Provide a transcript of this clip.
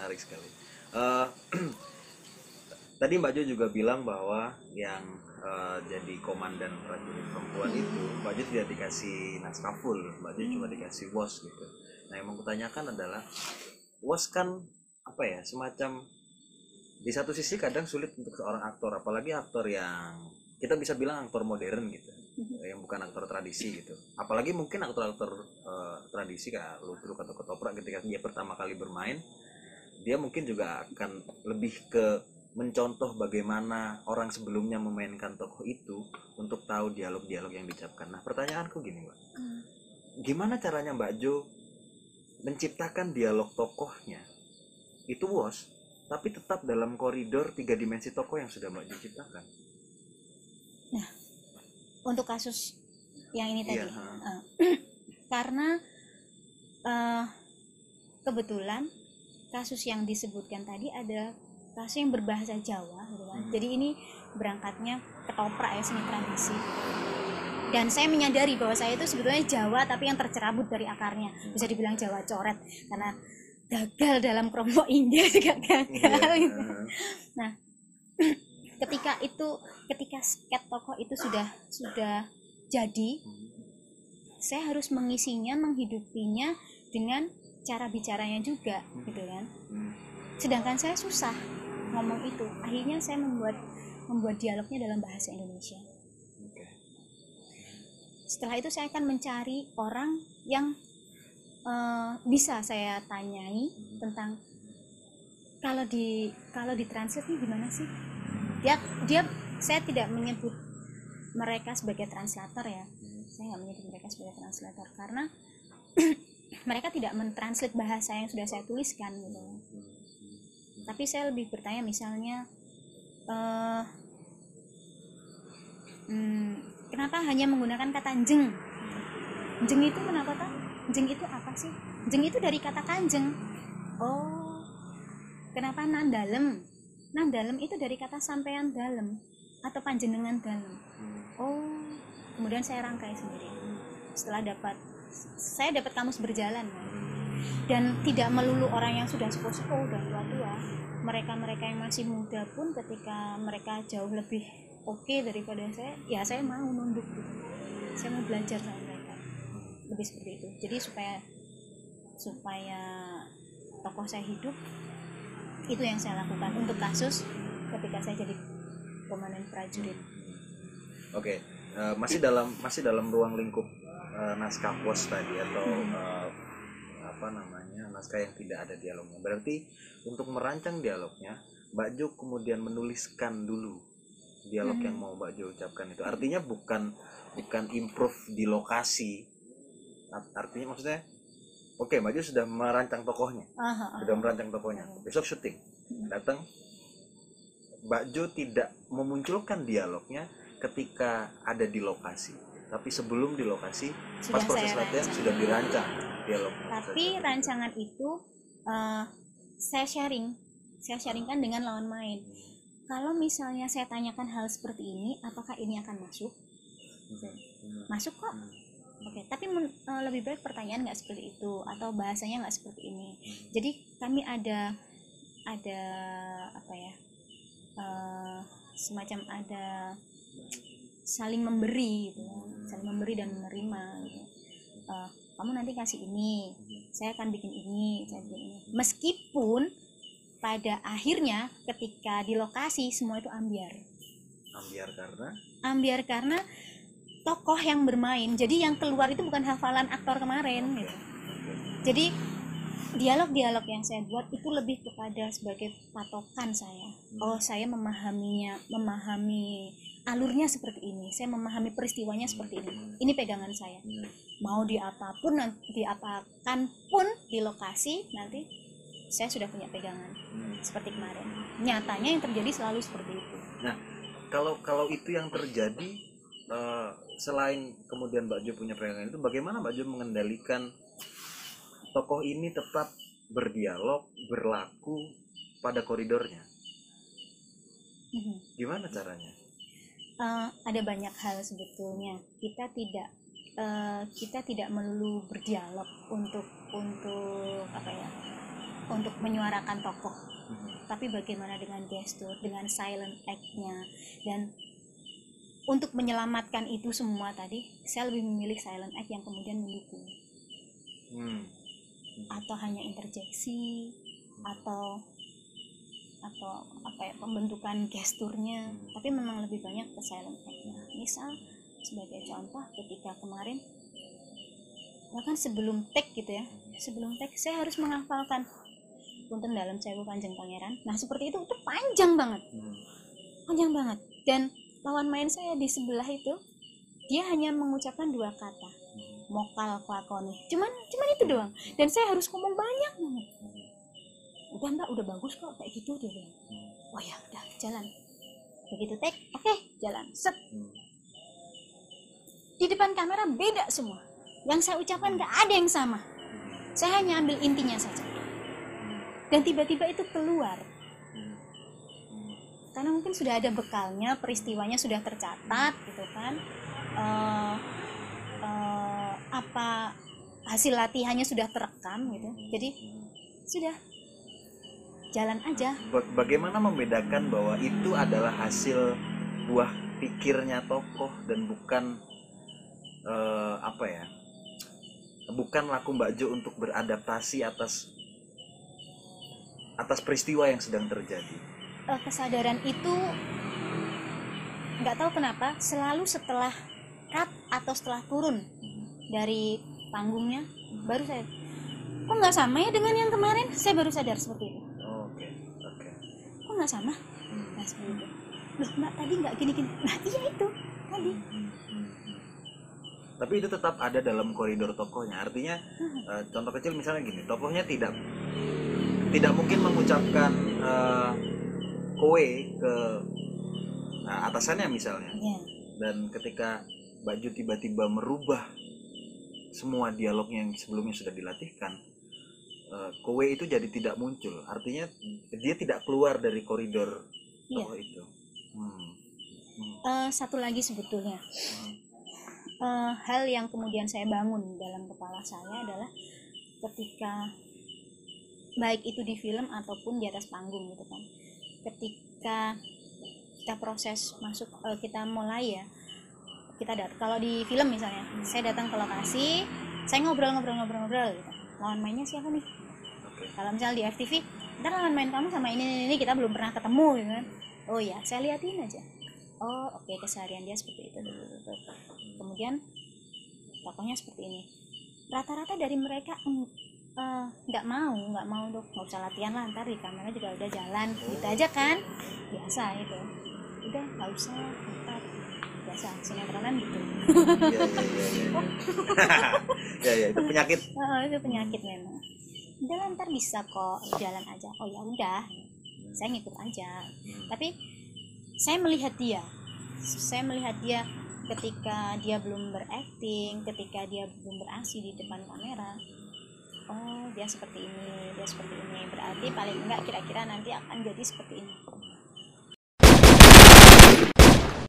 menarik sekali. Eh, tadi Mbak Jo juga bilang bahwa yang eh, jadi komandan prajurit perempuan itu Mbak Jo tidak dikasih naskah full, Mbak Jo cuma dikasih was gitu. Nah yang mau kutanyakan adalah was kan apa ya semacam di satu sisi kadang sulit untuk seorang aktor, apalagi aktor yang kita bisa bilang aktor modern gitu, yang bukan aktor tradisi gitu. Apalagi mungkin aktor-aktor eh, tradisi kayak Ludruk atau Ketoprak ketika dia pertama kali bermain, dia mungkin juga akan lebih ke mencontoh bagaimana orang sebelumnya memainkan tokoh itu untuk tahu dialog-dialog yang diucapkan. Nah, pertanyaanku gini, Mbak. Hmm. Gimana caranya Mbak Jo menciptakan dialog tokohnya? Itu was, tapi tetap dalam koridor tiga dimensi tokoh yang sudah Mbak Jo ciptakan. untuk kasus yang ini tadi ha. Eh, karena eh, kebetulan kasus yang disebutkan tadi ada kasus yang berbahasa Jawa gitu kan. Mhm. jadi ini berangkatnya ketoprak ya seni tradisi dan saya menyadari bahwa saya itu sebetulnya Jawa tapi yang tercerabut dari akarnya bisa dibilang Jawa coret karena gagal dalam kelompok India juga gagal Iya, gitu ha. ketika itu ketika sket tokoh itu sudah sudah jadi saya harus mengisinya menghidupinya dengan cara bicaranya juga gitu kan. Hmm. sedangkan saya susah ngomong itu. Akhirnya saya membuat membuat dialognya dalam bahasa Indonesia. Setelah itu saya akan mencari orang yang eh, bisa saya tanyai tentang kalau di kalau ditranslate nih gimana sih? Dia dia saya tidak menyebut mereka sebagai translator ya. Saya nggak menyebut mereka sebagai translator karena mereka tidak mentranslate bahasa yang sudah saya tuliskan gitu. Tapi saya lebih bertanya misalnya eh hmm, kenapa hanya menggunakan kata jeng? Jeng itu kenapa tak jeng itu apa sih? Jeng itu dari kata kanjeng. Oh kenapa nandalem nandalem itu dari kata sampean dalem atau panjenengan dalem. Hmm. oh kemudian saya rangkai sendiri. Setelah dapat saya dapat kamus berjalan. Dan tidak melulu orang yang sudah sepuh-sepuh dan tua-tua. Mereka-mereka yang masih muda pun ketika mereka jauh lebih oke daripada saya ya saya mau nunduk gitu. Saya mau belajar sama mereka. Lebih seperti itu. Jadi supaya supaya tokoh saya hidup itu yang saya lakukan untuk kasus ketika saya jadi komandan prajurit. Oke, eh, masih dalam masih dalam ruang lingkup eh, naskah pos tadi atau Hmm. eh, apa namanya naskah yang tidak ada dialognya. Berarti untuk merancang dialognya, Mbak Jo kemudian menuliskan dulu dialog Hmm. yang mau Mbak Jo ucapkan itu. Artinya bukan bukan improve di lokasi. Art- Artinya maksudnya, oke Mbak Jo sudah merancang tokohnya, Ah, ah, ah. sudah merancang tokohnya. Besok syuting, datang Mbak Jo tidak memunculkan dialognya ketika ada di lokasi tapi sebelum di lokasi pas sudah proses saya latihan rancang. sudah dirancang dialog tapi rancangan itu eh, saya sharing. Saya sharingkan dengan lawan main. Kalau misalnya saya tanyakan hal seperti ini apakah ini akan masuk? Masuk kok. Oke tapi men- eh, lebih baik pertanyaan nggak seperti itu atau bahasanya nggak seperti ini. Jadi kami ada ada apa ya eh, semacam ada saling memberi gitu. Saling memberi dan menerima gitu. Eh, kamu nanti kasih ini saya akan bikin ini saya bikin ini. Meskipun pada akhirnya ketika di lokasi semua itu ambiar. Ambiar karena? Ambiar karena tokoh yang bermain. Jadi yang keluar itu bukan hafalan aktor kemarin gitu. Jadi dialog-dialog yang saya buat itu lebih kepada sebagai patokan saya. Oh saya memahaminya memahami alurnya seperti ini saya memahami peristiwanya seperti ini ini pegangan saya. Mau di apa pun nanti diapakan pun di lokasi nanti saya sudah punya pegangan seperti kemarin. Nyatanya yang terjadi selalu seperti itu. Kalau kalau itu yang terjadi eh, selain kemudian Mbak Jo punya pegangan itu bagaimana Mbak Jo mengendalikan tokoh ini tetap berdialog berlaku pada koridornya. Mhm. gimana caranya? Eh, ada banyak hal sebetulnya. Kita tidak eh, kita tidak melulu berdialog untuk untuk apa ya? Untuk menyuarakan tokoh. Hmm. tapi bagaimana dengan gestur dengan silent act-nya. Dan untuk menyelamatkan itu semua tadi saya lebih memilih silent act yang kemudian mendukung. Hmm. Atau hanya interjeksi atau atau apa ya pembentukan gesturnya. Tapi memang lebih banyak ke silent act-nya misal sebagai contoh ketika kemarin bahkan sebelum take gitu ya sebelum take saya harus menghafalkan punten dalam sewu panjang pangeran. Nah seperti itu itu panjang banget. Hmm. panjang banget. Dan lawan main saya di sebelah itu dia hanya mengucapkan dua kata mokal kelakoni cuman cuman itu doang. Dan saya harus ngomong banyak banget. Udah mbak udah bagus kok. Kayak gitu dia bilang. Oh ya udah jalan. Begitu take oke jalan. Set. Di depan kamera beda semua. Yang saya ucapkan nggak ada yang sama. Saya hanya ambil intinya saja. Dan tiba-tiba itu keluar. Karena mungkin sudah ada bekalnya peristiwanya sudah tercatat gitu kan. Eh, apa hasil latihannya sudah terekam gitu jadi sudah jalan aja Ba- Bagaimana membedakan bahwa itu adalah hasil buah pikirnya tokoh dan bukan eh, apa ya? Bukan laku Mbak Jo untuk beradaptasi atas atas peristiwa yang sedang terjadi. Eh, kesadaran itu nggak tahu kenapa selalu setelah cut atau setelah turun dari panggungnya baru saya kok nggak sama ya dengan yang kemarin saya baru sadar seperti itu Oke, oke. kok nggak sama Hmm. nah seperti itu loh mbak tadi nggak gini gini nah iya itu tadi. Tapi itu tetap ada dalam koridor tokohnya. Artinya eh, contoh kecil misalnya gini, tokohnya tidak tidak mungkin mengucapkan eh, kowe ke nah, atasannya misalnya. ya Dan ketika Mbak Ju tiba-tiba merubah semua dialog yang sebelumnya sudah dilatihkan, eh, kowe itu jadi tidak muncul. Artinya dia tidak keluar dari koridor iya tokoh itu. Hmm. Hmm. Eh, satu lagi sebetulnya Hmm. eh, hal yang kemudian saya bangun dalam kepala saya adalah ketika baik itu di film ataupun di atas panggung gitu kan ketika kita proses masuk kita mulai ya kita dat kalau di film misalnya saya datang ke lokasi saya ngobrol-ngobrol-ngobrol-ngobrol gitu. Lawan mainnya siapa nih? Kalau misalnya di FTV ntar lawan main kamu sama ini, ini ini kita belum pernah ketemu gitu kan. Oh ya saya liatin aja. Oh oke keseharian dia seperti itu. Kemudian tokohnya seperti ini. Rata-rata dari mereka eh, nggak mau nggak mau dok nggak usah latihan lah ntar di kamera juga udah jalan. Gitu aja kan? Biasa itu. Udah nggak usah ntar biasa sinetronan gitu. Iya, iya, iya, ya, ya, itu penyakit. oh, itu penyakit memang. Udah ntar bisa kok jalan aja. Oh ya udah. Saya ngikut aja. Tapi saya melihat dia. Saya melihat dia ketika dia belum berakting ketika dia belum beraksi di depan kamera. Oh dia seperti ini dia seperti ini. Berarti paling enggak kira-kira nanti akan jadi seperti ini